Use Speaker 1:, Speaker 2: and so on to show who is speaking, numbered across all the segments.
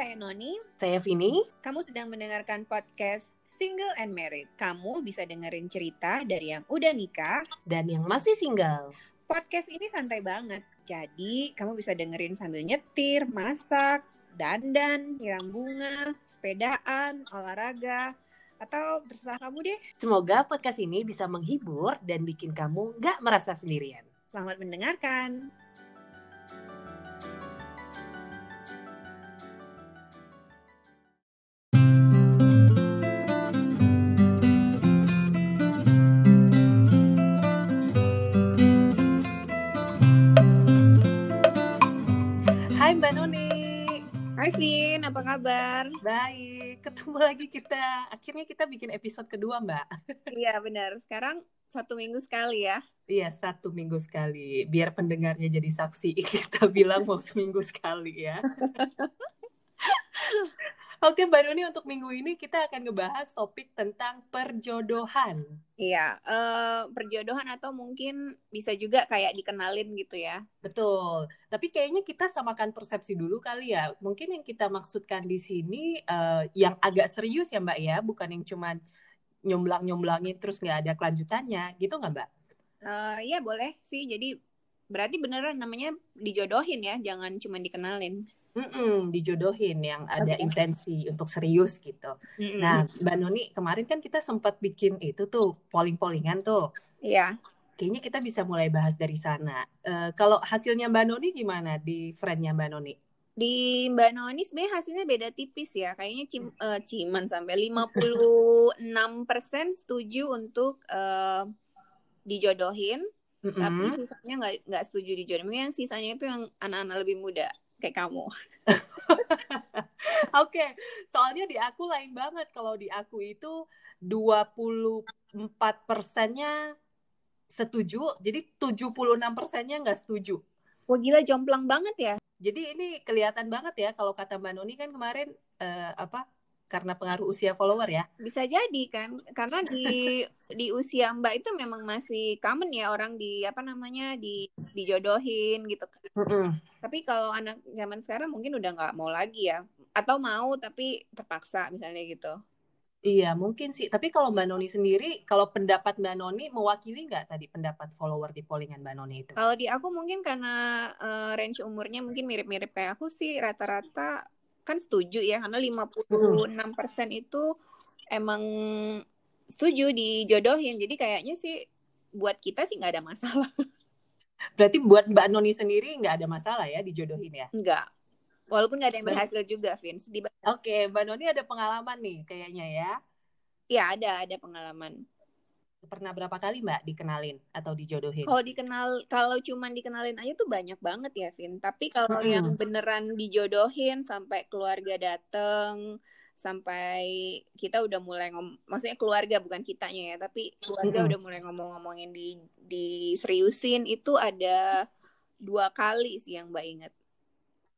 Speaker 1: saya Noni.
Speaker 2: Saya Vini.
Speaker 1: Kamu sedang mendengarkan podcast Single and Married. Kamu bisa dengerin cerita dari yang udah nikah
Speaker 2: dan yang masih single.
Speaker 1: Podcast ini santai banget. Jadi, kamu bisa dengerin sambil nyetir, masak, dandan, nyiram bunga, sepedaan, olahraga, atau terserah kamu deh.
Speaker 2: Semoga podcast ini bisa menghibur dan bikin kamu nggak merasa sendirian.
Speaker 1: Selamat mendengarkan.
Speaker 2: Hai Mbak Noni.
Speaker 1: Hai Vin, apa kabar?
Speaker 2: Baik, ketemu lagi kita. Akhirnya kita bikin episode kedua Mbak.
Speaker 1: Iya benar, sekarang satu minggu sekali ya.
Speaker 2: Iya, satu minggu sekali. Biar pendengarnya jadi saksi. Kita bilang mau seminggu sekali ya. Oke Mbak Nuni untuk minggu ini kita akan ngebahas topik tentang perjodohan.
Speaker 1: Iya, uh, perjodohan atau mungkin bisa juga kayak dikenalin gitu ya.
Speaker 2: Betul. Tapi kayaknya kita samakan persepsi dulu kali ya. Mungkin yang kita maksudkan di sini uh, yang agak serius ya Mbak ya, bukan yang cuman nyomblang-nyomblangin terus nggak ada kelanjutannya, gitu nggak Mbak?
Speaker 1: Uh, iya boleh sih. Jadi berarti beneran namanya dijodohin ya, jangan cuma dikenalin.
Speaker 2: Mm-mm, dijodohin yang ada okay. intensi untuk serius gitu. Mm-mm. Nah, Mbak Noni kemarin kan kita sempat bikin itu tuh polling-pollingan tuh.
Speaker 1: Iya.
Speaker 2: Kayaknya kita bisa mulai bahas dari sana. Uh, kalau hasilnya Mbak Noni gimana di friendnya Mbak Noni?
Speaker 1: Di Mbak Noni sebenarnya hasilnya beda tipis ya. Kayaknya cim, uh, ciman sampai 56% setuju untuk uh, dijodohin. Mm-hmm. Tapi sisanya nggak nggak setuju dijodohin. Yang sisanya itu yang anak-anak lebih muda kayak kamu.
Speaker 2: Oke, okay. soalnya di aku lain banget. Kalau di aku itu 24 persennya setuju, jadi 76 persennya nggak setuju.
Speaker 1: Wah gila jomplang banget ya.
Speaker 2: Jadi ini kelihatan banget ya kalau kata Mbak Noni kan kemarin uh, apa karena pengaruh usia follower ya?
Speaker 1: Bisa jadi kan, karena di di usia Mbak itu memang masih common ya orang di apa namanya di dijodohin gitu kan. Mm -hmm. Tapi kalau anak zaman sekarang mungkin udah nggak mau lagi ya, atau mau tapi terpaksa misalnya gitu.
Speaker 2: Iya mungkin sih, tapi kalau Mbak Noni sendiri, kalau pendapat Mbak Noni mewakili nggak tadi pendapat follower di pollingan Mbak Noni itu?
Speaker 1: Kalau di aku mungkin karena uh, range umurnya mungkin mirip-mirip kayak aku sih rata-rata kan setuju ya karena 56% itu emang setuju dijodohin. Jadi kayaknya sih buat kita sih nggak ada masalah.
Speaker 2: Berarti buat Mbak Noni sendiri nggak ada masalah ya dijodohin ya?
Speaker 1: Nggak. Walaupun nggak ada yang berhasil juga, Vince.
Speaker 2: Oke, okay, Mbak Noni ada pengalaman nih kayaknya ya?
Speaker 1: Iya, ada, ada pengalaman
Speaker 2: pernah berapa kali mbak dikenalin atau dijodohin?
Speaker 1: Kalau dikenal, kalau cuman dikenalin aja tuh banyak banget ya, Vin. Tapi kalau hmm. yang beneran dijodohin sampai keluarga dateng, sampai kita udah mulai ngom, maksudnya keluarga bukan kitanya ya, tapi keluarga hmm. udah mulai ngomong-ngomongin di di seriusin itu ada dua kali sih yang mbak inget.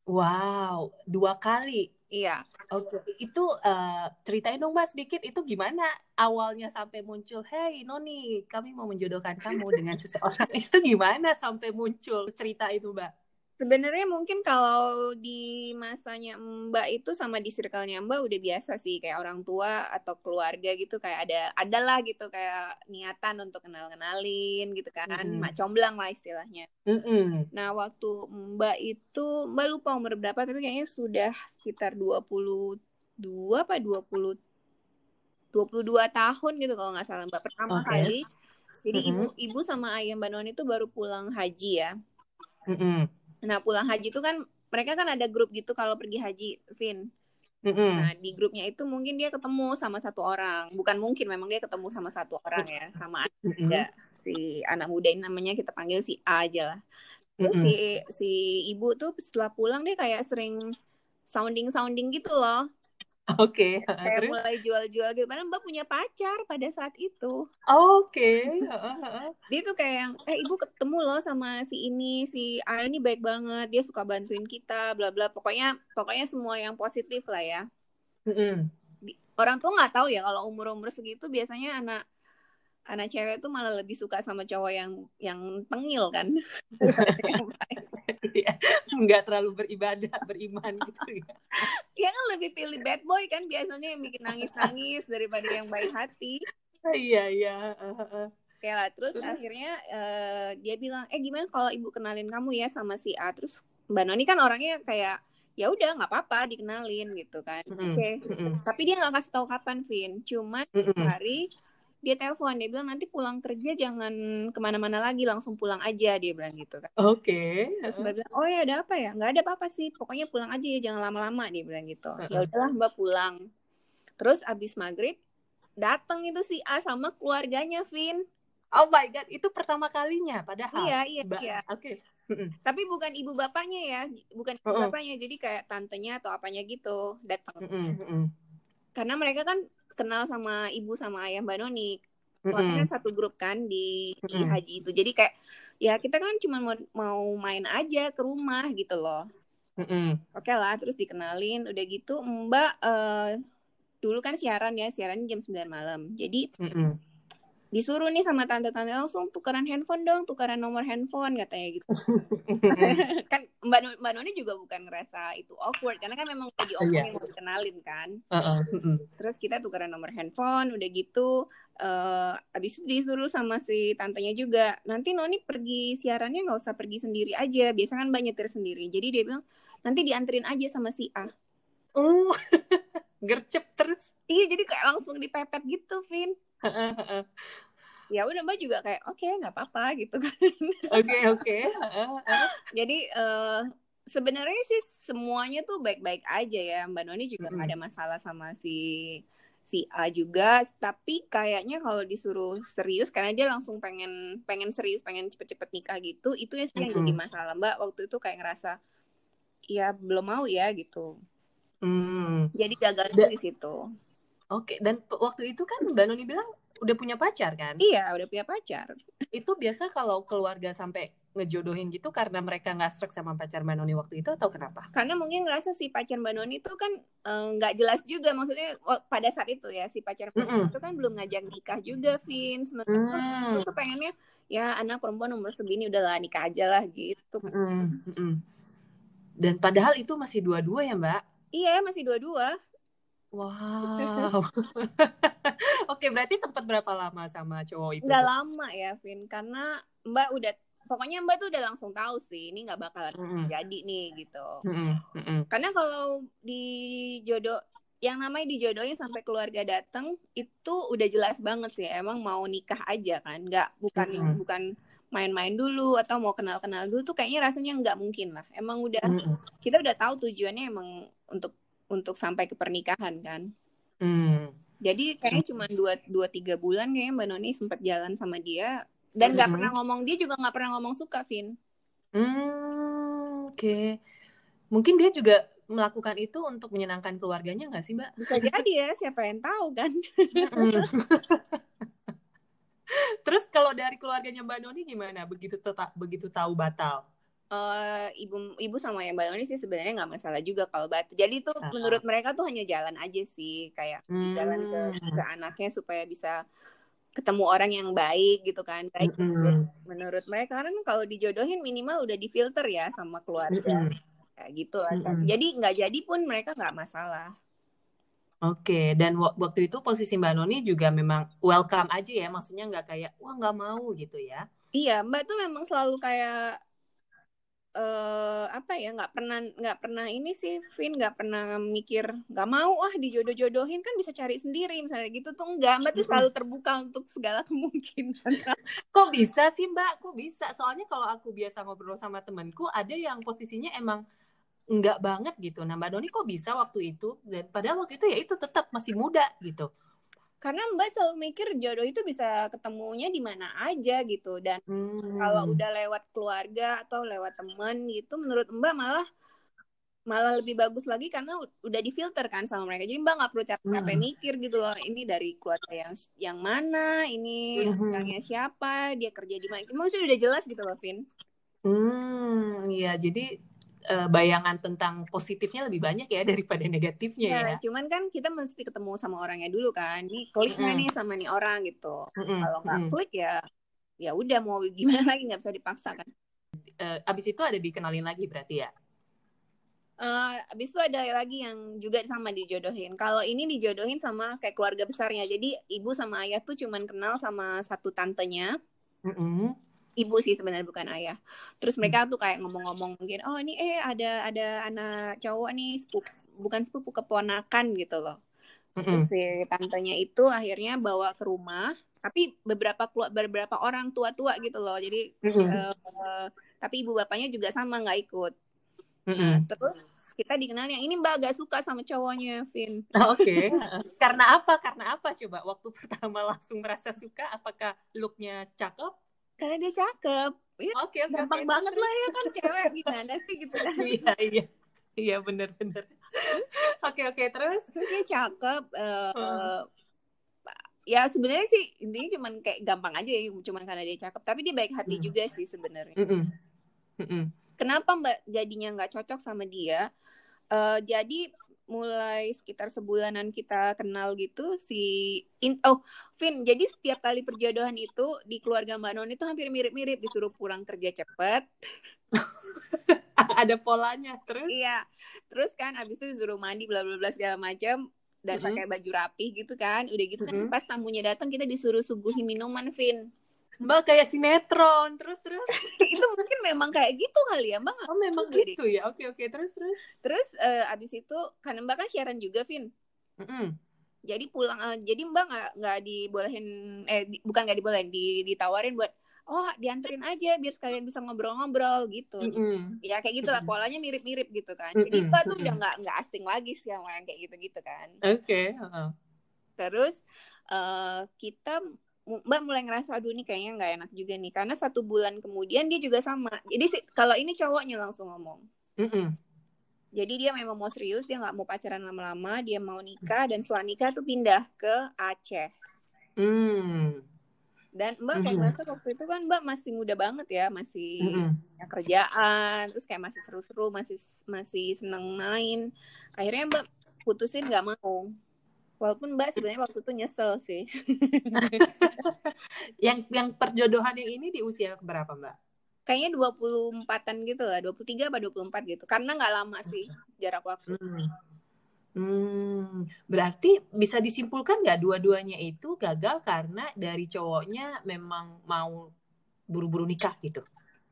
Speaker 2: Wow, dua kali.
Speaker 1: Iya.
Speaker 2: Oke, okay. itu uh, ceritain dong Mbak sedikit itu gimana awalnya sampai muncul, hey Noni, kami mau menjodohkan kamu dengan seseorang. itu gimana sampai muncul cerita itu Mbak?
Speaker 1: Sebenarnya mungkin kalau di masanya Mbak itu sama di circle-nya Mbak udah biasa sih kayak orang tua atau keluarga gitu kayak ada adalah gitu kayak niatan untuk kenal-kenalin gitu kan, mm. mak comblang lah istilahnya. Mm -hmm. Nah, waktu Mbak itu Mbak lupa umur berapa tapi kayaknya sudah sekitar 22 apa 20 22 tahun gitu kalau nggak salah Mbak pertama okay. kali. Jadi mm -hmm. ibu ibu sama ayah Mbak Noni itu baru pulang haji ya. Mm -hmm Nah pulang haji itu kan mereka kan ada grup gitu kalau pergi haji, Vin. Mm-hmm. Nah di grupnya itu mungkin dia ketemu sama satu orang, bukan mungkin memang dia ketemu sama satu orang ya, sama anak mm-hmm. muda si anak muda ini namanya kita panggil si A aja lah. Terus mm-hmm. si si ibu tuh setelah pulang dia kayak sering sounding sounding gitu loh.
Speaker 2: Oke. Okay.
Speaker 1: Kayak Terus? mulai jual-jual gitu. Padahal Mbak punya pacar pada saat itu.
Speaker 2: Oke. Okay.
Speaker 1: Dia tuh kayak yang, eh ibu ketemu loh sama si ini, si A ini baik banget. Dia suka bantuin kita, bla bla. Pokoknya, pokoknya semua yang positif lah ya. Mm -hmm. Orang tuh nggak tahu ya kalau umur-umur segitu biasanya anak anak cewek tuh malah lebih suka sama cowok yang yang tengil kan.
Speaker 2: Iya, nggak terlalu beribadah beriman gitu ya
Speaker 1: dia kan lebih pilih bad boy kan biasanya yang bikin nangis nangis daripada yang baik hati
Speaker 2: iya iya.
Speaker 1: Oke lah, terus akhirnya uh, dia bilang, eh gimana kalau ibu kenalin kamu ya sama si A. Terus Mbak Noni kan orangnya kayak ya udah nggak apa-apa dikenalin gitu kan.
Speaker 2: Mm-mm.
Speaker 1: Oke.
Speaker 2: Mm-mm.
Speaker 1: Tapi dia nggak kasih tahu kapan, Vin. Cuman
Speaker 2: Mm-mm.
Speaker 1: hari dia telepon dia bilang nanti pulang kerja jangan ke mana-mana lagi langsung pulang aja dia bilang gitu kan.
Speaker 2: Oke.
Speaker 1: Terus Mbak bilang, oh ya ada apa ya? Nggak ada apa-apa sih, pokoknya pulang aja ya, jangan lama-lama dia bilang gitu. Ya udahlah Mbak pulang. Terus abis maghrib datang itu si A sama keluarganya, Vin.
Speaker 2: Oh my god, itu pertama kalinya padahal.
Speaker 1: Iya iya iya.
Speaker 2: Oke. Mm-mm.
Speaker 1: Tapi bukan ibu bapaknya ya, bukan ibu bapaknya, jadi kayak tantenya atau apanya gitu datang. Karena mereka kan kenal sama ibu sama ayah Mbak Noni. Keluarga kan satu grup kan di, haji itu. Jadi kayak ya kita kan cuma mau, mau main aja ke rumah gitu loh.
Speaker 2: Mm-mm.
Speaker 1: Oke lah, terus dikenalin, udah gitu Mbak eh, dulu kan siaran ya, siarannya jam 9 malam. Jadi
Speaker 2: Mm-mm.
Speaker 1: Disuruh nih sama tante-tante langsung tukaran handphone dong, tukaran nomor handphone katanya gitu. kan Mbak No- Mbak Noni juga bukan ngerasa itu awkward karena kan memang lagi omongin mau dikenalin kan.
Speaker 2: Uh-uh. Mm-mm.
Speaker 1: Terus kita tukaran nomor handphone, udah gitu eh abis itu disuruh sama si tantenya juga. Nanti Noni pergi siarannya nggak usah pergi sendiri aja. Biasa kan Mbak nyetir sendiri. Jadi dia bilang nanti dianterin aja sama si A.
Speaker 2: Uh, gercep terus.
Speaker 1: Iya, jadi kayak langsung dipepet gitu, Vin. Ya udah Mbak juga kayak oke nggak apa-apa gitu kan.
Speaker 2: Oke oke. Uh.
Speaker 1: Jadi eh sebenarnya sih semuanya tuh baik-baik aja ya. Mbak Noni juga nggak
Speaker 2: Mm-mm.
Speaker 1: ada masalah sama si si A juga. Tapi kayaknya kalau disuruh serius karena dia langsung pengen pengen serius, pengen cepet-cepet nikah gitu. Itu ya sih yang
Speaker 2: Mm-mm.
Speaker 1: jadi masalah Mbak. Waktu itu kayak ngerasa ya belum mau ya gitu.
Speaker 2: Hmm.
Speaker 1: Jadi gagal di situ.
Speaker 2: Oke, dan waktu itu kan Mbak Noni bilang udah punya pacar kan?
Speaker 1: Iya, udah punya pacar.
Speaker 2: Itu biasa kalau keluarga sampai ngejodohin gitu karena mereka nggak srek sama pacar Mbak Noni waktu itu atau kenapa?
Speaker 1: Karena mungkin ngerasa si pacar Mbak Noni itu kan eh, nggak jelas juga. Maksudnya pada saat itu ya si pacar Mbak Noni
Speaker 2: Mm-mm.
Speaker 1: itu kan belum ngajak nikah juga, Vin. Sementara aku tuh pengennya ya anak perempuan umur segini udahlah nikah aja lah gitu.
Speaker 2: Mm-mm, mm-mm. Dan padahal itu masih dua-dua ya Mbak?
Speaker 1: Iya, masih dua-dua.
Speaker 2: Wow. Oke, berarti sempat berapa lama sama cowok itu? Tuh?
Speaker 1: lama ya, Vin. Karena Mbak udah pokoknya Mbak tuh udah langsung tahu sih ini nggak bakalan
Speaker 2: Mm-mm.
Speaker 1: jadi nih gitu.
Speaker 2: Mm-mm, mm-mm.
Speaker 1: Karena kalau di jodoh yang namanya dijodohin sampai keluarga datang itu udah jelas banget sih emang mau nikah aja kan nggak bukan
Speaker 2: Mm-mm.
Speaker 1: bukan main-main dulu atau mau kenal-kenal dulu tuh kayaknya rasanya nggak mungkin lah emang udah
Speaker 2: Mm-mm.
Speaker 1: kita udah tahu tujuannya emang untuk untuk sampai ke pernikahan kan
Speaker 2: Mm.
Speaker 1: jadi kayaknya cuma dua dua tiga bulan kayaknya mbak Noni sempat jalan sama dia dan nggak pernah ngomong dia juga nggak pernah ngomong suka Vin
Speaker 2: Hmm, Oke. Mungkin dia juga melakukan itu untuk menyenangkan keluarganya nggak sih, Mbak?
Speaker 1: bisa jadi ya siapa yang tahu kan
Speaker 2: Mm-mm. Terus kalau dari keluarganya Mbak Noni gimana? Begitu teta- begitu tahu batal?
Speaker 1: Eh ibu ibu sama yang Mbak Noni sih sebenarnya nggak masalah juga kalau batu. Jadi tuh
Speaker 2: Ah.
Speaker 1: menurut mereka tuh hanya jalan aja sih, kayak jalan ke,
Speaker 2: Hmm.
Speaker 1: ke anaknya supaya bisa ketemu orang yang baik gitu kan. Baik menurut,
Speaker 2: Mm-mm.
Speaker 1: menurut mereka karena kan kalau dijodohin minimal udah difilter ya sama keluarga
Speaker 2: Mm-mm.
Speaker 1: kayak gitu kan.
Speaker 2: Mm-mm.
Speaker 1: Jadi nggak jadi pun mereka nggak masalah.
Speaker 2: Oke, dan wa- waktu itu posisi Mbak Noni juga memang welcome aja ya, maksudnya nggak kayak wah nggak mau gitu ya?
Speaker 1: Iya, Mbak tuh memang selalu kayak eh apa ya nggak pernah nggak pernah ini sih Vin nggak pernah mikir nggak mau ah dijodoh-jodohin kan bisa cari sendiri misalnya gitu tuh enggak Mbak tuh selalu terbuka untuk segala kemungkinan
Speaker 2: Kok bisa sih Mbak? Kok bisa? Soalnya kalau aku biasa ngobrol sama temenku, ada yang posisinya emang enggak banget gitu. Nah Mbak Noni kok bisa waktu itu? Dan padahal waktu itu ya itu tetap masih muda gitu.
Speaker 1: Karena Mbak selalu mikir jodoh itu bisa ketemunya di mana aja gitu dan
Speaker 2: Hmm.
Speaker 1: kalau udah lewat keluarga atau lewat temen gitu menurut Mbak malah malah lebih bagus lagi karena udah difilter kan sama mereka jadi Mbak nggak perlu capek-capek
Speaker 2: Hmm.
Speaker 1: mikir gitu loh ini dari keluarga yang yang mana ini
Speaker 2: Mhm.
Speaker 1: orangnya siapa dia kerja di mana maksudnya udah jelas gitu loh Vin
Speaker 2: Hmm, iya. Jadi eh, bayangan tentang positifnya lebih banyak ya daripada negatifnya ya.
Speaker 1: Ya, cuman kan kita mesti ketemu sama orangnya dulu kan. Nih klik
Speaker 2: Mm-mm.
Speaker 1: nih sama nih orang gitu.
Speaker 2: Mm-mm,
Speaker 1: Kalau nggak
Speaker 2: mm-mm.
Speaker 1: klik ya ya udah mau gimana lagi nggak bisa dipaksakan.
Speaker 2: Eh, abis itu ada dikenalin lagi berarti ya?
Speaker 1: Uh, abis itu ada lagi yang juga sama dijodohin. Kalau ini dijodohin sama kayak keluarga besarnya. Jadi ibu sama ayah tuh cuman kenal sama satu tantenya. Mm -hmm. Ibu sih sebenarnya bukan ayah. Terus mereka tuh kayak ngomong-ngomong mungkin, oh ini eh ada ada anak cowok nih sepupu, bukan sepupu keponakan gitu loh. Mm -hmm. si tantenya itu akhirnya bawa ke rumah. Tapi beberapa beberapa orang tua-tua gitu loh. Jadi -hmm. uh, tapi ibu bapaknya juga sama nggak ikut. Mm -hmm. Nah, terus kita dikenalnya ini mbak gak suka sama cowoknya Vin
Speaker 2: oh, oke okay. karena apa karena apa coba waktu pertama langsung merasa suka apakah looknya cakep
Speaker 1: karena dia cakep
Speaker 2: ya, oke okay, okay,
Speaker 1: gampang okay. banget lah ya kan cewek gimana sih gitu kan
Speaker 2: iya iya iya bener bener oke oke terus
Speaker 1: dia cakep uh, hmm. ya sebenarnya sih intinya cuma kayak gampang aja ya cuma karena dia cakep tapi dia baik hati hmm. juga sih sebenarnya mm -mm. mm -mm. kenapa mbak jadinya nggak cocok sama dia uh, jadi mulai sekitar sebulanan kita kenal gitu si in, oh Vin jadi setiap kali perjodohan itu di keluarga Mbak Non itu hampir mirip-mirip disuruh pulang kerja cepet
Speaker 2: ada polanya terus
Speaker 1: iya terus kan abis itu disuruh mandi bla bla bla segala macam dan mm -hmm. pakai baju rapi gitu kan udah gitu kan mm -hmm. pas tamunya datang kita disuruh suguhin minuman Vin
Speaker 2: Mbak kayak sinetron terus terus
Speaker 1: itu mungkin memang kayak gitu kali ya Mbak
Speaker 2: oh memang gitu ya oke oke terus terus
Speaker 1: terus uh, abis itu karena Mbak kan siaran juga Vin mm -hmm. jadi pulang uh, jadi Mbak nggak nggak dibolehin eh di, bukan nggak dibolehin di, ditawarin buat oh dianterin aja biar sekalian bisa ngobrol-ngobrol gitu mm -hmm. ya kayak gitulah mm -hmm. polanya mirip-mirip gitu kan jadi mm -hmm. Mbak tuh udah nggak nggak asing lagi sih yang kayak gitu-gitu kan
Speaker 2: oke okay. uh -huh.
Speaker 1: terus uh, kita Mbak mulai ngerasa aduh ini kayaknya nggak enak juga nih karena satu bulan kemudian dia juga sama jadi sih kalau ini cowoknya langsung ngomong mm -hmm. jadi dia memang mau serius dia nggak mau pacaran lama-lama dia mau nikah dan setelah nikah tuh pindah ke Aceh mm. dan Mbak kayak mm -hmm. ngerasa waktu itu kan Mbak masih muda banget ya masih mm -hmm. kerjaan terus kayak masih seru-seru masih masih seneng main akhirnya Mbak putusin nggak mau Walaupun Mbak sebenarnya waktu itu nyesel sih.
Speaker 2: yang yang perjodohan yang ini di usia berapa Mbak?
Speaker 1: Kayaknya 24-an gitu lah, 23 apa 24 gitu. Karena nggak lama sih jarak waktu.
Speaker 2: Hmm. Hmm, berarti bisa disimpulkan nggak dua-duanya itu gagal karena dari cowoknya memang mau buru-buru nikah gitu?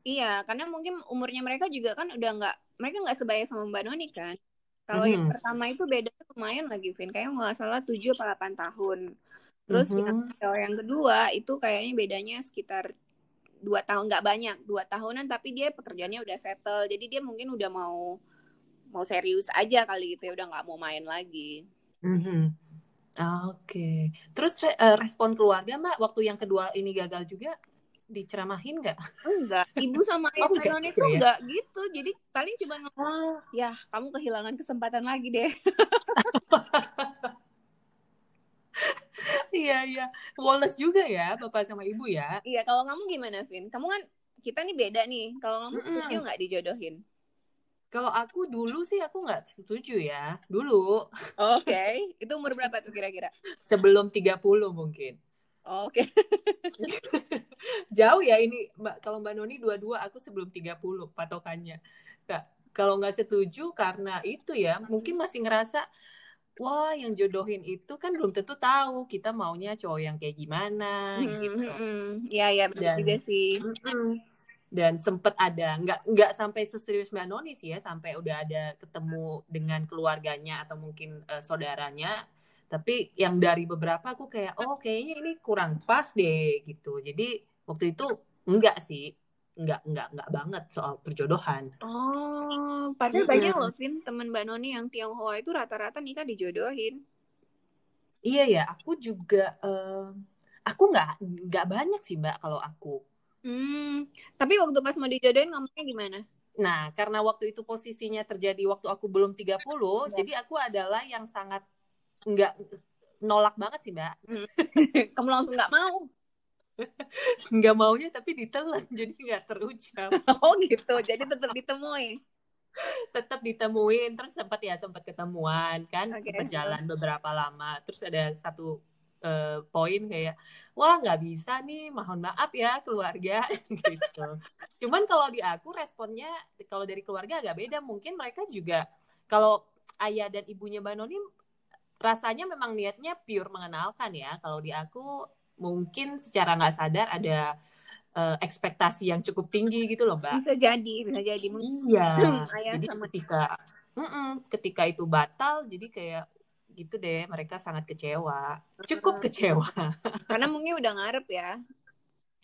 Speaker 1: Iya, karena mungkin umurnya mereka juga kan udah nggak, mereka nggak sebaya sama Mbak Noni kan. Kalau mm -hmm. yang pertama itu beda lumayan lagi, Vin. Kayaknya nggak salah 7 atau 8 tahun. Terus mm -hmm. yang, yang kedua itu kayaknya bedanya sekitar dua tahun nggak banyak dua tahunan tapi dia pekerjaannya udah settle jadi dia mungkin udah mau mau serius aja kali gitu ya udah nggak mau main lagi.
Speaker 2: Mm -hmm. Oke, okay. terus uh, respon keluarga mbak waktu yang kedua ini gagal juga diceramahin nggak?
Speaker 1: Enggak, ibu sama ayah oh, itu gitu ya? enggak gitu. Jadi paling cuma ngomong, ah. ya kamu kehilangan kesempatan lagi deh.
Speaker 2: iya iya, Wallace juga ya, bapak sama ibu ya.
Speaker 1: Iya, kalau kamu gimana, Vin? Kamu kan kita nih beda nih. Kalau kamu setuju nggak dijodohin?
Speaker 2: Kalau aku dulu sih aku nggak setuju ya, dulu.
Speaker 1: Oke, okay. itu umur berapa tuh kira-kira?
Speaker 2: Sebelum 30 mungkin.
Speaker 1: Oke. Okay.
Speaker 2: Jauh ya ini Mbak kalau Mbak Noni dua-dua aku sebelum 30 patokannya. Kak, kalau nggak setuju karena itu ya, mungkin masih ngerasa wah yang jodohin itu kan belum tentu tahu kita maunya cowok yang kayak gimana hmm, gitu.
Speaker 1: Iya ya benar juga sih.
Speaker 2: dan sempet ada nggak nggak sampai seserius Mbak Noni sih ya sampai udah ada ketemu dengan keluarganya atau mungkin uh, saudaranya tapi yang dari beberapa aku kayak oh kayaknya ini kurang pas deh gitu. Jadi waktu itu enggak sih. Enggak enggak enggak banget soal perjodohan.
Speaker 1: Oh padahal hmm. banyak loh Vin teman mbak Noni yang Tionghoa itu rata-rata nikah dijodohin.
Speaker 2: Iya ya. Aku juga uh, aku nggak nggak banyak sih mbak kalau aku.
Speaker 1: Hmm tapi waktu pas mau dijodohin ngomongnya gimana?
Speaker 2: Nah, karena waktu itu posisinya terjadi waktu aku belum 30, ya. jadi aku adalah yang sangat nggak nolak banget sih mbak.
Speaker 1: Hmm. kamu langsung nggak mau.
Speaker 2: Nggak maunya tapi ditelan jadi nggak terucap.
Speaker 1: Oh gitu. Jadi tetap ditemui.
Speaker 2: Tetap ditemuin. Terus sempat ya sempat ketemuan kan okay. sempat jalan beberapa lama. Terus ada satu uh, poin kayak wah nggak bisa nih mohon maaf ya keluarga. Gitu. Cuman kalau di aku responnya kalau dari keluarga agak beda. Mungkin mereka juga kalau ayah dan ibunya Mbak Noni rasanya memang niatnya pure mengenalkan ya. Kalau di aku mungkin secara nggak sadar ada uh, ekspektasi yang cukup tinggi gitu loh mbak.
Speaker 1: Bisa jadi bisa jadi.
Speaker 2: Iya. Jadi sama. ketika mm -mm, ketika itu batal jadi kayak gitu deh mereka sangat kecewa. Cukup kecewa.
Speaker 1: Karena mungkin udah ngarep ya.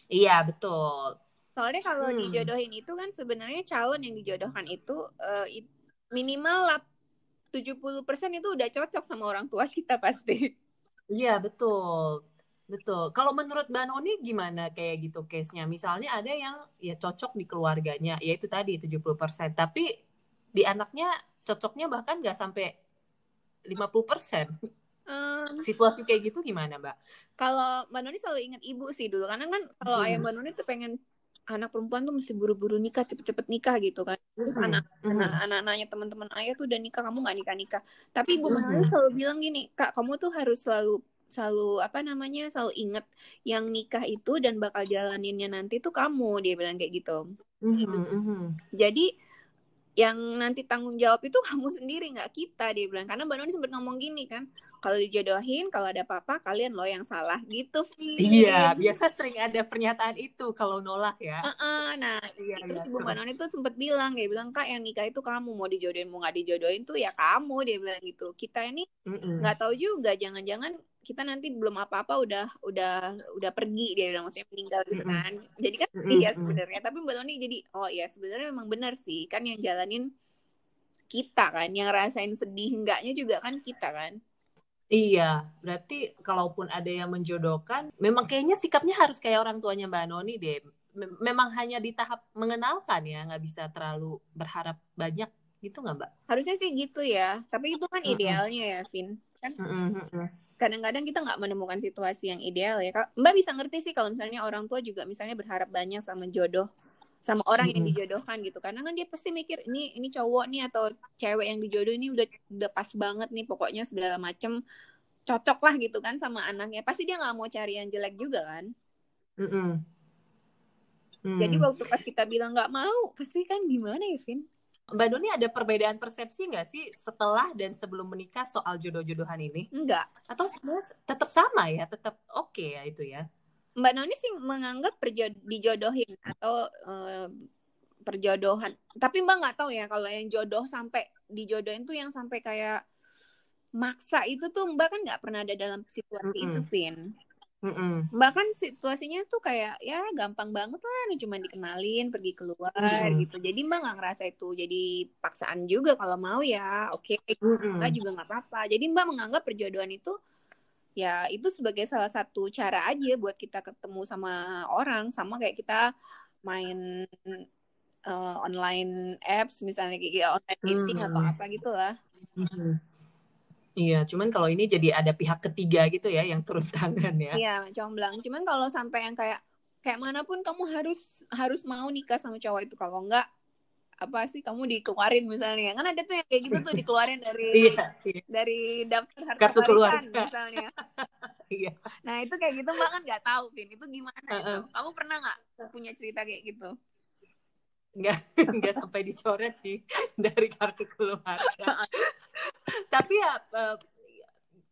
Speaker 2: Iya betul.
Speaker 1: Soalnya kalau hmm. dijodohin itu kan sebenarnya calon yang dijodohkan itu uh, minimal 70% itu udah cocok sama orang tua kita pasti
Speaker 2: iya betul Betul. Kalau menurut Mbak Noni gimana kayak gitu case-nya? Misalnya ada yang ya cocok di keluarganya, ya itu tadi 70%. Tapi di anaknya cocoknya bahkan nggak sampai 50%. Um, Situasi kayak gitu gimana, Mbak?
Speaker 1: Kalau Mbak Noni selalu ingat ibu sih dulu. Karena kan kalau hmm. ayah Mbak Noni tuh pengen anak perempuan tuh mesti buru-buru nikah cepet-cepet nikah gitu kan terus mm -hmm. anak anak anak-anaknya teman-teman ayah tuh udah nikah kamu nggak nikah nikah tapi ibu mm -hmm. selalu bilang gini kak kamu tuh harus selalu selalu apa namanya selalu inget yang nikah itu dan bakal jalaninnya nanti tuh kamu dia bilang kayak gitu mm-hmm, mm-hmm. jadi yang nanti tanggung jawab itu kamu sendiri nggak kita dia bilang karena mbak Noni sempat ngomong gini kan kalau dijodohin kalau ada apa-apa kalian loh yang salah gitu
Speaker 2: iya biasa sering ada pernyataan itu kalau nolak ya
Speaker 1: uh-uh, nah iya, terus iya, ibu mbak Noni tuh sempat bilang dia bilang kak yang nikah itu kamu mau dijodohin mau nggak dijodohin tuh ya kamu dia bilang gitu kita ini nggak mm -mm. tahu juga jangan-jangan kita nanti belum apa-apa udah udah udah pergi dia bilang maksudnya meninggal gitu kan mm -hmm. jadi kan mm -hmm. ya sebenarnya tapi mbak Tony jadi oh ya sebenarnya memang benar sih kan yang jalanin kita kan yang rasain sedih enggaknya juga kan kita kan
Speaker 2: Iya, berarti kalaupun ada yang menjodohkan, memang kayaknya sikapnya harus kayak orang tuanya Mbak Noni deh. Memang hanya di tahap mengenalkan ya, nggak bisa terlalu berharap banyak gitu nggak Mbak?
Speaker 1: Harusnya sih gitu ya, tapi itu kan idealnya ya, Vin. Kan? Kadang-kadang kita nggak menemukan situasi yang ideal ya. Mbak bisa ngerti sih kalau misalnya orang tua juga misalnya berharap banyak sama jodoh sama orang yang dijodohkan gitu karena kan dia pasti mikir ini ini cowok nih atau cewek yang dijodoh ini udah udah pas banget nih pokoknya segala macem cocok lah gitu kan sama anaknya pasti dia nggak mau cari yang jelek juga kan mm -mm. Mm. jadi waktu pas kita bilang nggak mau pasti kan gimana ya Vin
Speaker 2: Mbak Doni ada perbedaan persepsi nggak sih setelah dan sebelum menikah soal jodoh-jodohan ini?
Speaker 1: Enggak.
Speaker 2: Atau sebenarnya tetap sama ya, tetap oke okay ya itu ya?
Speaker 1: Mbak Noni sih menganggap dijodohin atau uh, perjodohan. Tapi Mbak nggak tahu ya kalau yang jodoh sampai dijodohin tuh yang sampai kayak maksa itu tuh Mbak kan nggak pernah ada dalam situasi mm -hmm. itu, Vin. Mm-mm. Bahkan situasinya tuh kayak ya gampang banget lah, cuma dikenalin, pergi keluar mm. gitu. Jadi mbak nggak ngerasa itu jadi paksaan juga kalau mau ya, oke, okay. enggak juga nggak apa-apa. Jadi mbak menganggap perjodohan itu ya itu sebagai salah satu cara aja buat kita ketemu sama orang, sama kayak kita main uh, online apps misalnya kayak online dating mm. atau apa gitulah. Mm.
Speaker 2: Iya, cuman kalau ini jadi ada pihak ketiga gitu ya yang turun tangan ya.
Speaker 1: Iya, comblang. Cuman kalau sampai yang kayak kayak mana pun kamu harus harus mau nikah sama cowok itu kalau enggak apa sih kamu dikeluarin misalnya. Kan ada tuh yang kayak gitu tuh dikeluarin dari iya, iya. dari daftar harta Kartu warisan misalnya. Iya. nah itu kayak gitu mbak kan nggak tahu Vin. Itu gimana uh -uh. kamu pernah nggak punya cerita kayak gitu?
Speaker 2: Nggak nggak sampai dicoret sih dari kartu keluarga. Tapi ya uh,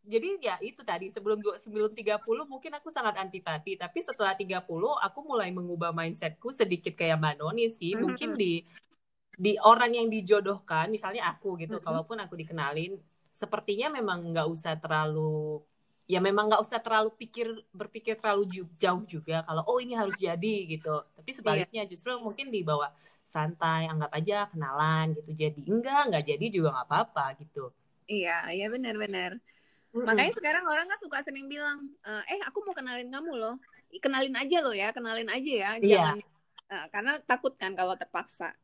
Speaker 2: jadi ya itu tadi sebelum sebelum 30 mungkin aku sangat antipati. Tapi setelah 30 aku mulai mengubah mindsetku sedikit kayak Mbak Noni sih. Mm -hmm. mungkin di di orang yang dijodohkan misalnya aku gitu mm -hmm. kalaupun aku dikenalin sepertinya memang nggak usah terlalu ya memang nggak usah terlalu pikir berpikir terlalu jauh juga kalau oh ini harus jadi gitu tapi iya. sebaliknya yeah. justru mungkin dibawa santai anggap aja kenalan gitu jadi enggak enggak jadi juga nggak apa-apa gitu
Speaker 1: iya iya benar-benar mm-hmm. makanya sekarang orang kan suka sering bilang eh aku mau kenalin kamu loh kenalin aja loh ya kenalin aja ya iya. jangan yeah. uh, karena takut kan kalau terpaksa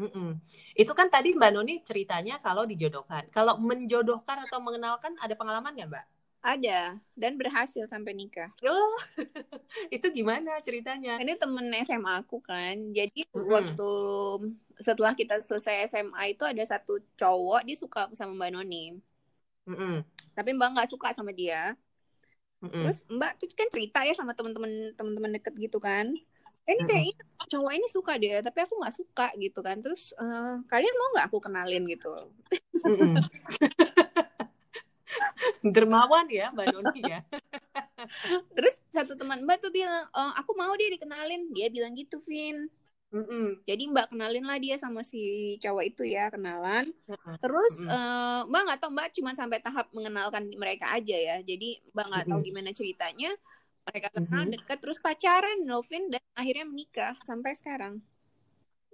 Speaker 2: Mm-mm. Itu kan tadi Mbak Noni ceritanya kalau dijodohkan. Kalau menjodohkan atau mengenalkan ada pengalaman nggak Mbak?
Speaker 1: Ada dan berhasil sampai nikah.
Speaker 2: Oh, itu gimana ceritanya?
Speaker 1: Ini temen SMA aku kan. Jadi mm-hmm. waktu setelah kita selesai SMA itu ada satu cowok dia suka sama Mbak Noni. Mm-hmm. Tapi Mbak nggak suka sama dia.
Speaker 2: Mm-mm.
Speaker 1: Terus Mbak tuh kan cerita ya sama teman-teman teman-teman deket gitu kan. Eh, ini
Speaker 2: Mm-mm.
Speaker 1: kayaknya cowok ini suka deh, tapi aku nggak suka gitu kan. Terus eh, kalian mau nggak aku kenalin gitu?
Speaker 2: Dermawan ya Mbak Noni ya.
Speaker 1: Terus satu teman Mbak tuh bilang, "Eh, aku mau dia dikenalin. Dia bilang gitu, Vin.
Speaker 2: Mm-mm.
Speaker 1: Jadi Mbak kenalin lah dia sama si cowok itu ya, kenalan. Terus
Speaker 2: Mm-mm.
Speaker 1: eh, Mbak nggak tahu Mbak cuma sampai tahap mengenalkan mereka aja ya. Jadi Mbak nggak tahu gimana ceritanya. Mereka kenal
Speaker 2: Mhm.
Speaker 1: dekat terus pacaran Novin dan akhirnya menikah sampai sekarang.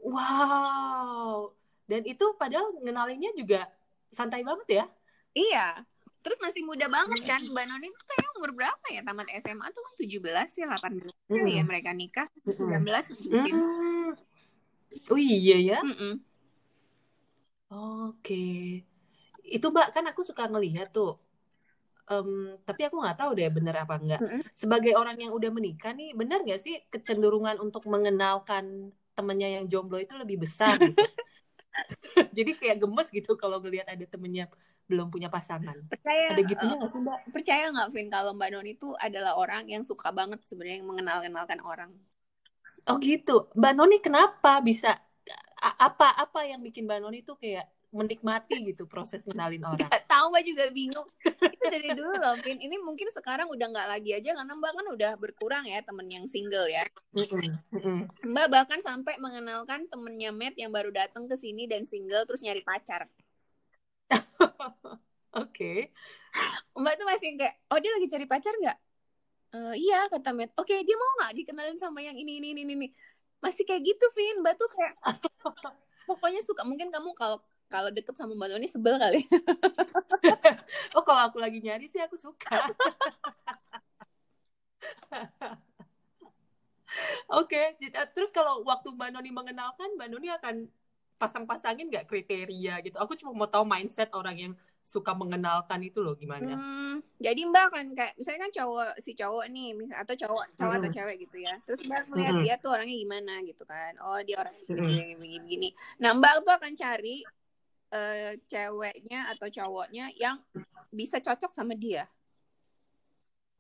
Speaker 2: Wow. Dan itu padahal ngenalinnya juga santai banget ya.
Speaker 1: Iya. Terus masih muda banget kan Mbak Noni tuh kayak umur berapa ya tamat SMA tuh kan 17 ya 18 kali ya
Speaker 2: Mm-mm.
Speaker 1: mereka nikah
Speaker 2: Mm-mm.
Speaker 1: 19 mungkin.
Speaker 2: Mm. Oh iya ya.
Speaker 1: Mm-mm.
Speaker 2: Oke. Itu Mbak kan aku suka ngelihat tuh. Em, tapi aku nggak tahu deh bener apa enggak.
Speaker 1: Mm-mm.
Speaker 2: Sebagai orang yang udah menikah nih, bener nggak sih kecenderungan untuk mengenalkan temennya yang jomblo itu lebih besar gitu? Jadi kayak gemes gitu kalau ngelihat ada temennya belum punya pasangan.
Speaker 1: Percaya
Speaker 2: Ada gitunya
Speaker 1: eh,
Speaker 2: nggak sih Mbak?
Speaker 1: percaya nggak Vin kalau Mbak Noni itu adalah orang yang suka banget sebenarnya mengenal-kenalkan orang.
Speaker 2: Oh gitu. Mbak Noni kenapa bisa apa apa yang bikin Mbak Noni tuh kayak menikmati gitu proses kenalin orang?
Speaker 1: Gak tahu Mbak juga bingung. Itu dari dulu loh Vin. Ini mungkin sekarang udah nggak lagi aja karena Mbak kan udah berkurang ya temen yang single ya. Mbak bahkan sampai mengenalkan temennya Matt yang baru datang ke sini dan single terus nyari pacar.
Speaker 2: Oke.
Speaker 1: Mbak tuh masih kayak, oh dia lagi cari pacar nggak? "Eh, iya kata Matt. Oke dia mau nggak dikenalin sama yang ini ini ini ini. Masih kayak gitu Vin. Mbak tuh kayak pokoknya suka. Mungkin kamu kalau kalau deket sama Mbak Noni sebel kali.
Speaker 2: Oh kalau aku lagi nyari sih aku suka. Oke, jadi- eh, terus kalau waktu Mbak Noni mengenalkan, Mbak Noni akan pasang-pasangin nggak kriteria gitu? Aku cuma mau tahu mindset orang yang suka mengenalkan itu loh gimana?
Speaker 1: Hmm, jadi Mbak kan kayak misalnya kan cowok si cowok nih, misal atau cowok cowok atau
Speaker 2: Mm-mm.
Speaker 1: cewek gitu ya. Terus Mbak melihat
Speaker 2: Mm-mm.
Speaker 1: dia tuh orangnya gimana gitu kan. Oh dia orangnya
Speaker 2: Mm-mm.
Speaker 1: begini begini begini. Nah Mbak tuh akan cari eh, ceweknya atau cowoknya yang bisa cocok sama dia.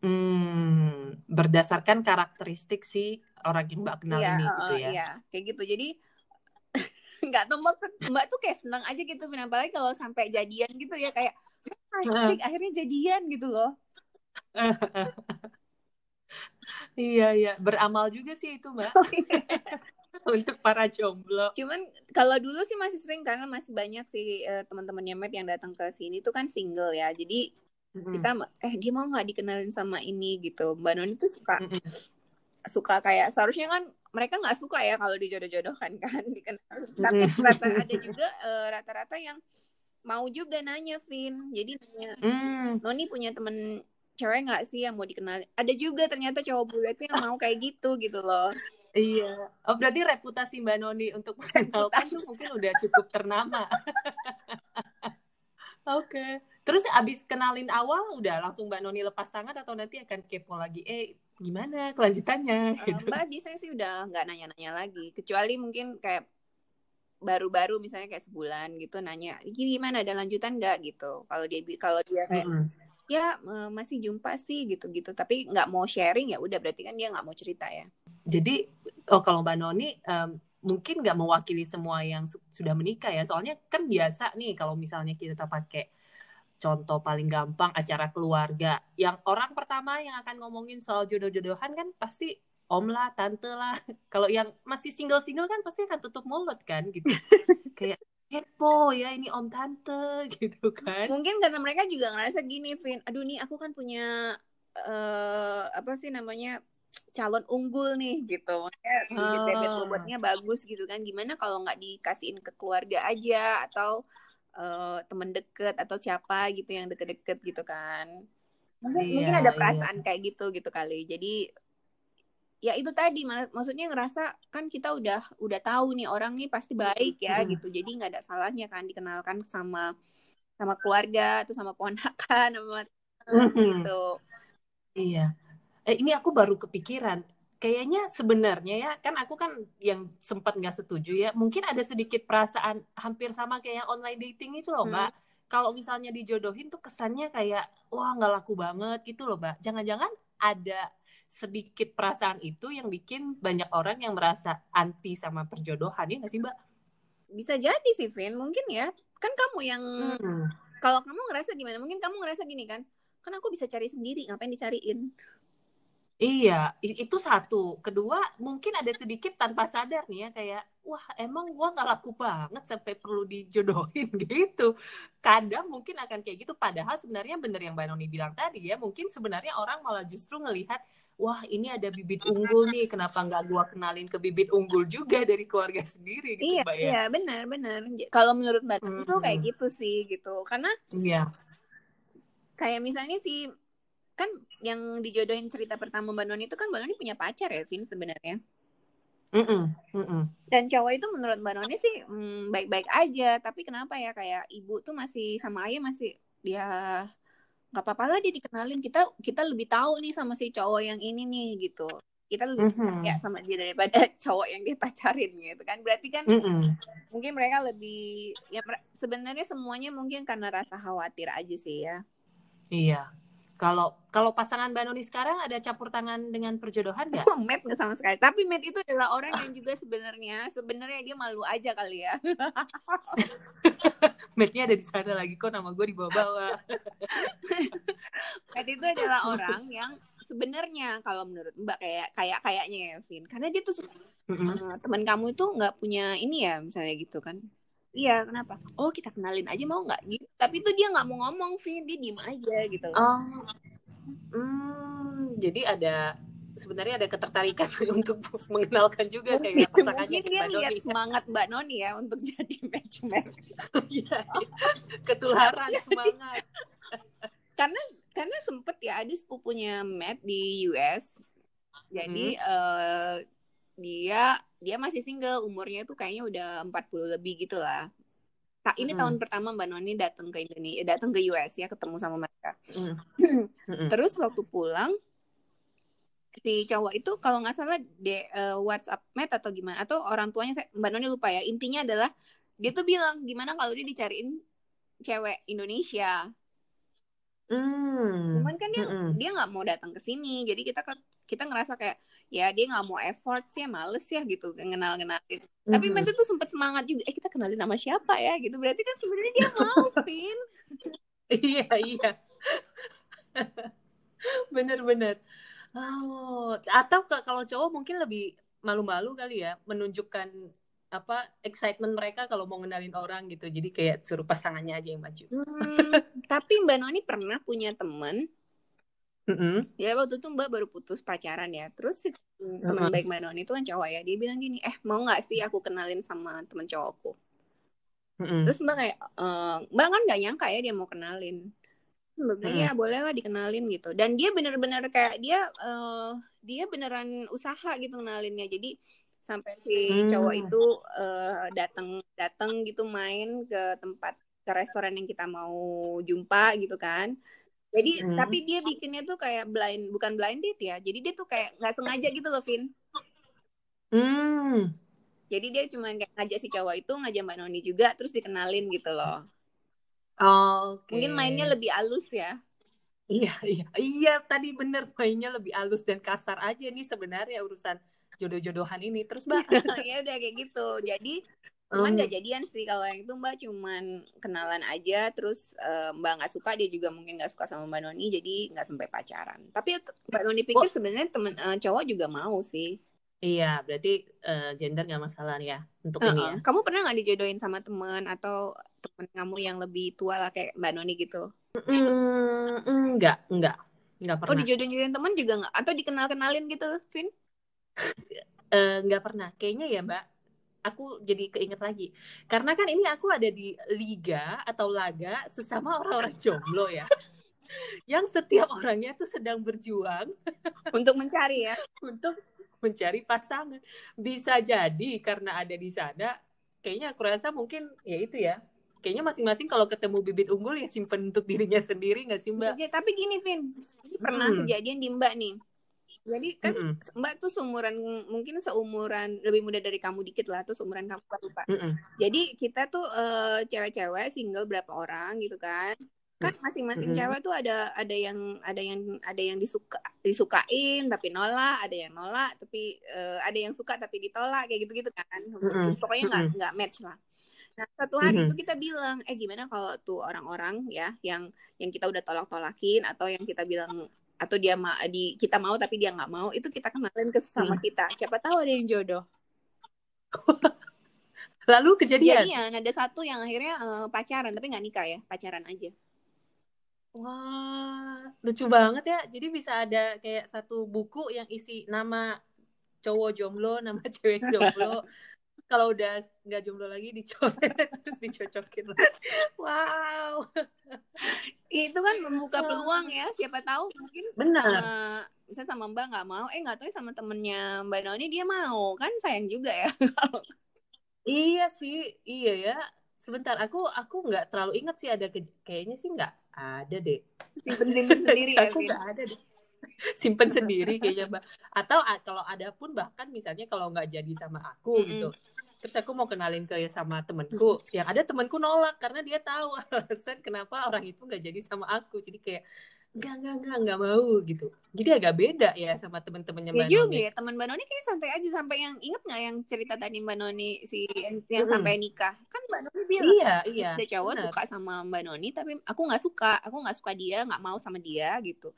Speaker 2: Hmm, berdasarkan karakteristik si orang yang Mbak kenal
Speaker 1: Iya,
Speaker 2: ini
Speaker 1: eh,
Speaker 2: gitu ya.
Speaker 1: iya, kayak gitu. Jadi nggak tahu Mbak, Mbak tuh kayak senang aja gitu, apalagi kalau sampai jadian gitu ya kayak asik akhirnya jadian gitu loh.
Speaker 2: Iya, iya, beramal juga sih itu Mbak untuk para jomblo.
Speaker 1: Cuman kalau dulu sih masih sering karena masih banyak sih eh, teman-temannya Matt yang datang ke sini tuh kan single ya. Jadi
Speaker 2: Mm-mm.
Speaker 1: kita eh dia mau nggak dikenalin sama ini gitu. Mbak Noni tuh suka
Speaker 2: Mm-mm.
Speaker 1: suka kayak seharusnya kan mereka nggak suka ya kalau dijodoh-jodohkan kan dikenalin. Tapi
Speaker 2: Mm-mm.
Speaker 1: rata ada juga eh, rata-rata yang mau juga nanya Vin. Jadi nanya
Speaker 2: Hmm.
Speaker 1: Noni punya temen cewek nggak sih yang mau dikenalin? Ada juga ternyata cowok bule tuh yang mau kayak gitu gitu loh.
Speaker 2: Iya. Oh, berarti reputasi Mbak Noni untuk mengenalkan tuh mungkin udah cukup ternama. Oke. Terus abis kenalin awal udah langsung Mbak Noni lepas tangan atau nanti akan kepo lagi? Eh, gimana kelanjutannya?
Speaker 1: Eh,
Speaker 2: Gitu.
Speaker 1: Mbak biasanya sih udah nggak nanya-nanya lagi, kecuali mungkin kayak baru-baru misalnya kayak sebulan gitu nanya, "Ini gimana ada lanjutan nggak gitu. Kalau dia kalau dia kayak
Speaker 2: Mm-mm.
Speaker 1: ya eh, masih jumpa sih gitu-gitu, tapi nggak mau sharing ya udah berarti kan dia nggak mau cerita ya.
Speaker 2: Jadi, oh kalau Mbak Noni em, mungkin nggak mewakili semua yang su- sudah menikah ya. Soalnya kan biasa nih kalau misalnya kita pakai contoh paling gampang acara keluarga. Yang orang pertama yang akan ngomongin soal jodoh-jodohan kan pasti om lah, tante lah. Kalau yang masih single-single kan pasti akan tutup mulut kan gitu. Kayak kepo ya ini om tante gitu kan.
Speaker 1: Mungkin karena mereka juga ngerasa gini, Vin, aduh nih aku kan punya eh apa sih namanya calon unggul nih gitu. Makanya bibit
Speaker 2: Ah.
Speaker 1: bobotnya bagus gitu kan. Gimana kalau nggak dikasihin ke keluarga aja atau eh, temen deket atau siapa gitu yang deket-deket gitu kan. Mungkin,
Speaker 2: Iya,
Speaker 1: mungkin ada
Speaker 2: iya.
Speaker 1: perasaan kayak gitu gitu kali. Jadi ya itu tadi mak- maksudnya ngerasa kan kita udah udah tahu nih orang nih pasti baik ya
Speaker 2: Mm.
Speaker 1: gitu. Jadi nggak ada salahnya kan dikenalkan sama sama keluarga atau sama ponakan sama
Speaker 2: Mhm.
Speaker 1: gitu.
Speaker 2: Iya. Eh, ini aku baru kepikiran. Kayaknya sebenarnya ya, kan aku kan yang sempat nggak setuju ya. Mungkin ada sedikit perasaan hampir sama kayak yang online dating itu loh,
Speaker 1: Hmm.
Speaker 2: Mbak. kalau misalnya dijodohin tuh kesannya kayak wah nggak laku banget gitu loh mbak jangan-jangan ada sedikit perasaan itu yang bikin banyak orang yang merasa anti sama perjodohan ya nggak sih mbak
Speaker 1: bisa jadi sih Vin mungkin ya kan kamu yang hmm. kalau kamu ngerasa gimana mungkin kamu ngerasa gini kan kan aku bisa cari sendiri ngapain dicariin
Speaker 2: Iya, itu satu. Kedua, mungkin ada sedikit tanpa sadar nih ya, kayak, wah emang gue gak laku banget sampai perlu dijodohin gitu. Kadang mungkin akan kayak gitu, padahal sebenarnya bener yang Mbak Noni bilang tadi ya, mungkin sebenarnya orang malah justru ngelihat, wah ini ada bibit unggul nih, kenapa nggak gue kenalin ke bibit unggul juga dari keluarga sendiri gitu
Speaker 1: iya,
Speaker 2: Mbak ya?
Speaker 1: Iya, benar, benar. Kalau menurut Mbak Noni hmm. itu kayak gitu sih gitu, karena
Speaker 2: Iya.
Speaker 1: Kayak misalnya sih kan yang dijodohin cerita pertama Mbak Noni itu kan Mbak Noni punya pacar ya, Vin sebenarnya.
Speaker 2: Mm -mm, mm -mm.
Speaker 1: Dan cowok itu menurut Mbak Noni sih mm, baik-baik mm, aja, tapi kenapa ya kayak ibu tuh masih sama ayah masih dia nggak apa-apa lah dia dikenalin kita kita lebih tahu nih sama si cowok yang ini nih gitu kita lebih mm -hmm. ya sama dia daripada cowok yang dia pacarin gitu kan berarti kan mm -hmm. mungkin mereka lebih ya sebenarnya semuanya mungkin karena rasa khawatir aja sih ya
Speaker 2: iya kalau kalau pasangan Mbak Noni sekarang ada campur tangan dengan perjodohan nggak?
Speaker 1: Oh, Matt nggak sama sekali. Tapi Matt itu adalah orang yang juga sebenarnya sebenarnya dia malu aja kali ya.
Speaker 2: Mattnya ada di sana lagi kok nama gue dibawa-bawa.
Speaker 1: Matt itu adalah orang yang sebenarnya kalau menurut Mbak kayak kayak kayaknya ya Vin, karena dia tuh mm -hmm. uh, teman kamu itu nggak punya ini ya misalnya gitu kan. Iya, kenapa? Oh, kita kenalin aja mau nggak? Gitu. Tapi itu dia nggak mau ngomong, Vin. Dia diem aja gitu.
Speaker 2: Oh. Hmm, jadi ada sebenarnya ada ketertarikan untuk mengenalkan juga kayak pasangannya
Speaker 1: Mungkin dia lihat semangat Mbak Noni ya untuk jadi matchmaker.
Speaker 2: Iya, iya, ketularan semangat.
Speaker 1: karena karena sempet ya ada sepupunya Matt di US. Jadi hmm. uh, dia dia masih single. Umurnya tuh kayaknya udah 40 lebih gitu lah. Ini mm. tahun pertama Mbak Noni datang ke Indonesia datang ke US ya ketemu sama mereka. Mm. terus waktu pulang si cowok itu kalau nggak salah de uh, WhatsApp met atau gimana atau orang tuanya saya, Mbak Noni lupa ya. Intinya adalah dia tuh bilang gimana kalau dia dicariin cewek Indonesia?
Speaker 2: Mm.
Speaker 1: Cuman kan dia mm dia nggak mau datang ke sini, jadi kita kita ngerasa kayak ya dia nggak mau effort sih, ya males ya gitu kenal kenalin. Mm-hmm. Tapi Mente tuh sempet semangat juga, eh kita kenalin nama siapa ya gitu. Berarti kan sebenarnya dia mau pin.
Speaker 2: iya iya. Bener-bener. Oh, atau kalau cowok mungkin lebih malu-malu kali ya menunjukkan apa excitement mereka kalau mau ngenalin orang gitu jadi kayak suruh pasangannya aja yang maju
Speaker 1: hmm, tapi mbak Noni pernah punya temen
Speaker 2: mm-hmm.
Speaker 1: ya waktu itu mbak baru putus pacaran ya terus si teman mm-hmm. baik mbak Noni itu kan cowok ya dia bilang gini eh mau nggak sih aku kenalin sama temen cowokku mm-hmm. terus mbak kayak e, mbak kan nggak nyangka ya dia mau kenalin mbak bilang mm-hmm. ya boleh lah dikenalin gitu dan dia bener-bener kayak dia uh, dia beneran usaha gitu kenalinnya jadi sampai si hmm. cowok itu uh, datang datang gitu main ke tempat ke restoran yang kita mau jumpa gitu kan jadi hmm. tapi dia bikinnya tuh kayak blind bukan blind date ya. Jadi dia tuh kayak nggak sengaja gitu loh Vin.
Speaker 2: Hmm.
Speaker 1: jadi dia cuma kayak ngajak si cowok itu ngajak mbak Noni juga terus dikenalin gitu loh.
Speaker 2: Oh, okay.
Speaker 1: mungkin mainnya lebih halus ya.
Speaker 2: Iya iya. Iya tadi bener mainnya lebih halus dan kasar aja nih sebenarnya urusan jodoh-jodohan ini. Terus mbak?
Speaker 1: Ya udah kayak gitu. Jadi cuman nggak jadian sih kalau yang itu mbak cuman kenalan aja terus uh, mbak nggak suka dia juga mungkin nggak suka sama mbak Noni jadi nggak sampai pacaran tapi mbak Noni pikir oh. sebenarnya temen uh, cowok juga mau sih
Speaker 2: Iya, berarti uh, gender nggak masalah ya untuk uh -uh. ini ya.
Speaker 1: Kamu pernah nggak dijodohin sama temen atau temen kamu yang lebih tua lah kayak Mbak Noni gitu?
Speaker 2: Mm, enggak, enggak, enggak oh, pernah.
Speaker 1: Oh dijodohin temen juga nggak? Atau dikenal-kenalin gitu, Vin?
Speaker 2: Nggak uh, pernah kayaknya ya mbak aku jadi keinget lagi. Karena kan ini aku ada di liga atau laga sesama orang-orang jomblo ya yang setiap orangnya tuh sedang berjuang
Speaker 1: untuk mencari ya.
Speaker 2: untuk mencari pasangan. Bisa jadi karena ada di sana kayaknya aku rasa mungkin ya itu ya. Kayaknya masing-masing kalau ketemu bibit unggul ya simpen untuk dirinya sendiri nggak sih mbak?
Speaker 1: Tapi gini Vin, pernah hmm. kejadian di mbak nih Jadi kan mm -mm. Mbak tuh seumuran mungkin seumuran lebih muda dari kamu dikit lah tuh seumuran kamu lupa. Mm -mm. Jadi kita tuh uh, cewek-cewek single berapa orang gitu kan. Kan masing-masing mm -hmm. cewek tuh ada ada yang ada yang ada yang disuka disukain tapi nolak, ada yang nolak tapi uh, ada yang suka tapi ditolak kayak gitu-gitu kan. Mm -hmm. Pokoknya nggak mm -hmm. nggak match lah. Nah, satu hari mm-hmm. itu kita bilang, eh gimana kalau tuh orang-orang ya yang yang kita udah tolak-tolakin atau yang kita bilang atau dia ma di kita mau tapi dia nggak mau, itu kita kenalin ke sesama hmm. kita. Siapa tahu ada yang jodoh.
Speaker 2: Lalu kejadian?
Speaker 1: Kejadian ada satu yang akhirnya uh, pacaran tapi nggak nikah ya, pacaran aja.
Speaker 2: Wah, lucu banget ya. Jadi bisa ada kayak satu buku yang isi nama cowok jomblo, nama cewek jomblo, kalau udah nggak jomblo lagi dicoret terus dicocokin
Speaker 1: wow. Itu kan membuka peluang ya siapa tahu mungkin
Speaker 2: benar. sama,
Speaker 1: bisa sama mbak nggak mau eh nggak tahu sama temennya mbak Noni dia mau. Kan sayang juga ya.
Speaker 2: Iya sih iya ya. Sebentar aku aku nggak terlalu ingat sih ada ke, kayaknya sih nggak ada deh.
Speaker 1: Simpen simpen sendiri ya
Speaker 2: aku nggak ada deh. Simpen sendiri kayaknya mbak. Atau kalau ada pun bahkan misalnya kalau nggak jadi sama aku mm -hmm. gitu terus aku mau kenalin ke sama temenku yang ada temenku nolak karena dia tahu alasan kenapa orang itu nggak jadi sama aku. Jadi kayak nggak nggak nggak nggak mau gitu. Jadi agak beda ya sama temen-temennya
Speaker 1: ya mbak juga Noni. ya teman mbak Noni kayak santai aja. Sampai yang inget nggak yang cerita tadi mbak Noni si yang hmm. sampai nikah? Kan mbak Noni bilang
Speaker 2: iya iya
Speaker 1: ada cowok bener. suka sama mbak Noni tapi aku nggak suka. Aku nggak suka dia nggak mau sama dia gitu.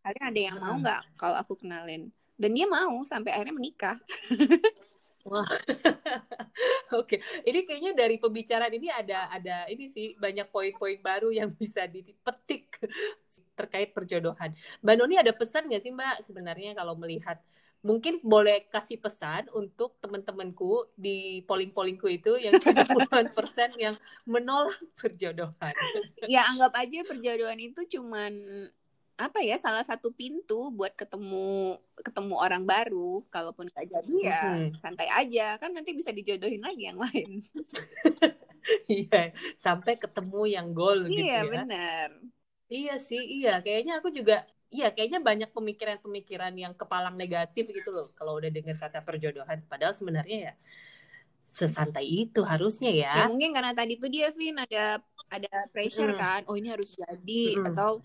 Speaker 1: Kalian ada yang hmm. mau nggak kalau aku kenalin? Dan dia mau sampai akhirnya menikah
Speaker 2: Wah, oke. Okay. Ini kayaknya dari pembicaraan ini ada ada ini sih banyak poin-poin baru yang bisa dipetik terkait perjodohan. Mbak Noni ada pesan nggak sih Mbak sebenarnya kalau melihat mungkin boleh kasih pesan untuk teman-temanku di polling-pollingku itu yang 70 persen yang menolak perjodohan.
Speaker 1: Ya anggap aja perjodohan itu cuman apa ya salah satu pintu buat ketemu ketemu orang baru kalaupun gak jadi ya hmm. santai aja kan nanti bisa dijodohin lagi yang lain
Speaker 2: iya sampai ketemu yang goal gitu
Speaker 1: iya
Speaker 2: ya
Speaker 1: benar
Speaker 2: iya sih iya kayaknya aku juga iya kayaknya banyak pemikiran-pemikiran yang kepalang negatif gitu loh kalau udah dengar kata perjodohan padahal sebenarnya ya sesantai itu harusnya ya.
Speaker 1: ya mungkin karena tadi tuh dia Vin ada ada pressure hmm. kan oh ini harus jadi hmm. atau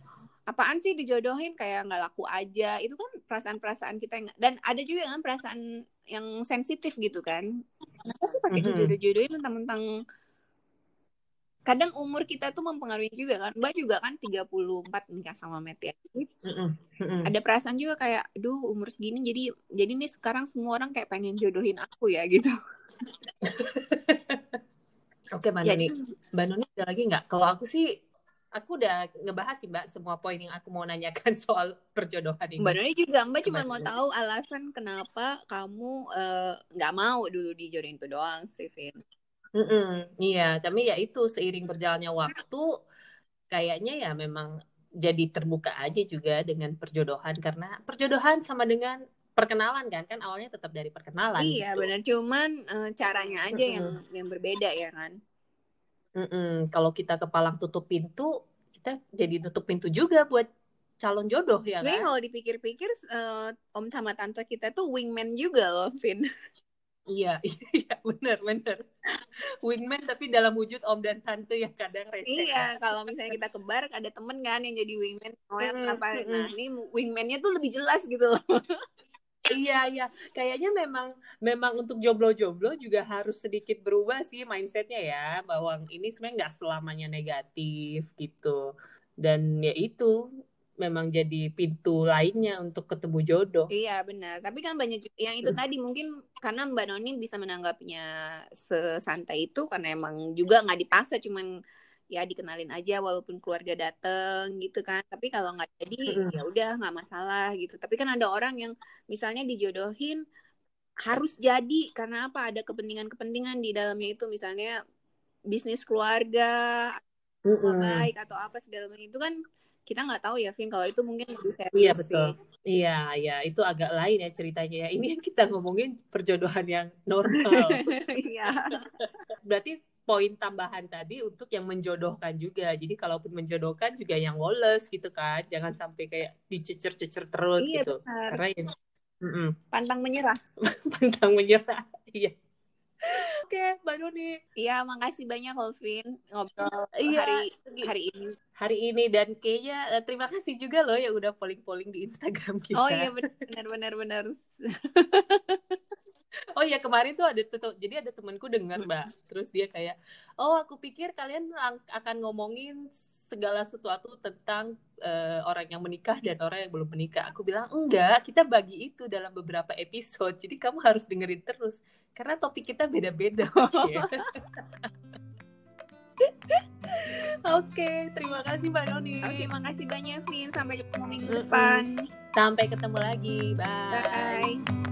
Speaker 1: apaan sih dijodohin kayak nggak laku aja itu kan perasaan-perasaan kita yang dan ada juga kan perasaan yang sensitif gitu kan kenapa sih pakai mm-hmm. dijodoh-jodohin mentang-mentang kadang umur kita tuh mempengaruhi juga kan mbak juga kan 34 nikah sama Matt ya mm-hmm. ada perasaan juga kayak duh umur segini jadi jadi nih sekarang semua orang kayak pengen jodohin aku ya gitu
Speaker 2: Oke, Mbak Noni. Mbak Noni ada lagi nggak? Kalau aku sih aku udah ngebahas sih mbak semua poin yang aku mau nanyakan soal perjodohan ini.
Speaker 1: Mbak Noni juga mbak cuma mau tahu alasan kenapa kamu eh, nggak uh, mau dulu dijodohin itu doang, Steven.
Speaker 2: Mm -mm, iya, tapi ya itu seiring berjalannya waktu, kayaknya ya memang jadi terbuka aja juga dengan perjodohan karena perjodohan sama dengan perkenalan kan kan awalnya tetap dari perkenalan.
Speaker 1: Iya gitu. benar, cuman uh, caranya aja mm -hmm. yang yang berbeda ya kan.
Speaker 2: Mm-mm. Kalau kita kepalang tutup pintu, kita jadi tutup pintu juga buat calon jodoh ya
Speaker 1: kan? kalau dipikir-pikir uh, om sama tante kita tuh wingman juga loh, Vin.
Speaker 2: Iya, iya benar benar. Wingman tapi dalam wujud om dan tante yang kadang rese.
Speaker 1: Iya, kan? kalau misalnya kita ke bar ada temen kan yang jadi wingman, oh mm, apa? Nah, ini wingmannya tuh lebih jelas gitu loh.
Speaker 2: iya iya kayaknya memang memang untuk jomblo-jomblo juga harus sedikit berubah sih mindsetnya ya bahwa ini sebenarnya nggak selamanya negatif gitu dan ya itu memang jadi pintu lainnya untuk ketemu jodoh.
Speaker 1: Iya benar. Tapi kan banyak yang itu tadi mungkin karena Mbak Noni bisa menanggapnya sesantai itu karena emang juga nggak dipaksa, cuman ya dikenalin aja walaupun keluarga dateng gitu kan. Tapi kalau nggak jadi ya udah nggak masalah gitu. Tapi kan ada orang yang misalnya dijodohin harus jadi. Karena apa? Ada kepentingan-kepentingan di dalamnya itu. Misalnya bisnis keluarga mm -hmm. baik atau apa segala macam. Itu kan kita nggak tahu ya Vin. Kalau itu mungkin lebih serius
Speaker 2: iya betul. Sih. iya iya. Itu agak lain ya ceritanya ya. Ini yang kita ngomongin perjodohan yang normal.
Speaker 1: Iya.
Speaker 2: Berarti poin tambahan tadi untuk yang menjodohkan juga. Jadi kalaupun menjodohkan juga yang woles gitu kan. Jangan sampai kayak dicecer-cecer terus iya, gitu. Benar. Karena yang Mm-mm.
Speaker 1: Pantang menyerah.
Speaker 2: pantang menyerah. Iya. Oke, Mbak Doni.
Speaker 1: Iya, makasih banyak Holvin ngobrol
Speaker 2: Iya.
Speaker 1: hari hari ini.
Speaker 2: Hari ini dan kayaknya eh, terima kasih juga loh yang udah polling-polling di Instagram kita.
Speaker 1: Oh iya benar benar benar.
Speaker 2: Oh iya kemarin tuh ada tuh jadi ada temanku dengar mbak, terus dia kayak, oh aku pikir kalian akan ngomongin segala sesuatu tentang eh, orang yang menikah dan orang yang belum menikah. Aku bilang enggak, kita bagi itu dalam beberapa episode, jadi kamu harus dengerin terus karena topik kita beda-beda. Oke, terima kasih Mbak Noni.
Speaker 1: Oke, makasih banyak Vin. Sampai ketemu minggu depan.
Speaker 2: Sampai ketemu lagi. Bye.
Speaker 1: Bye.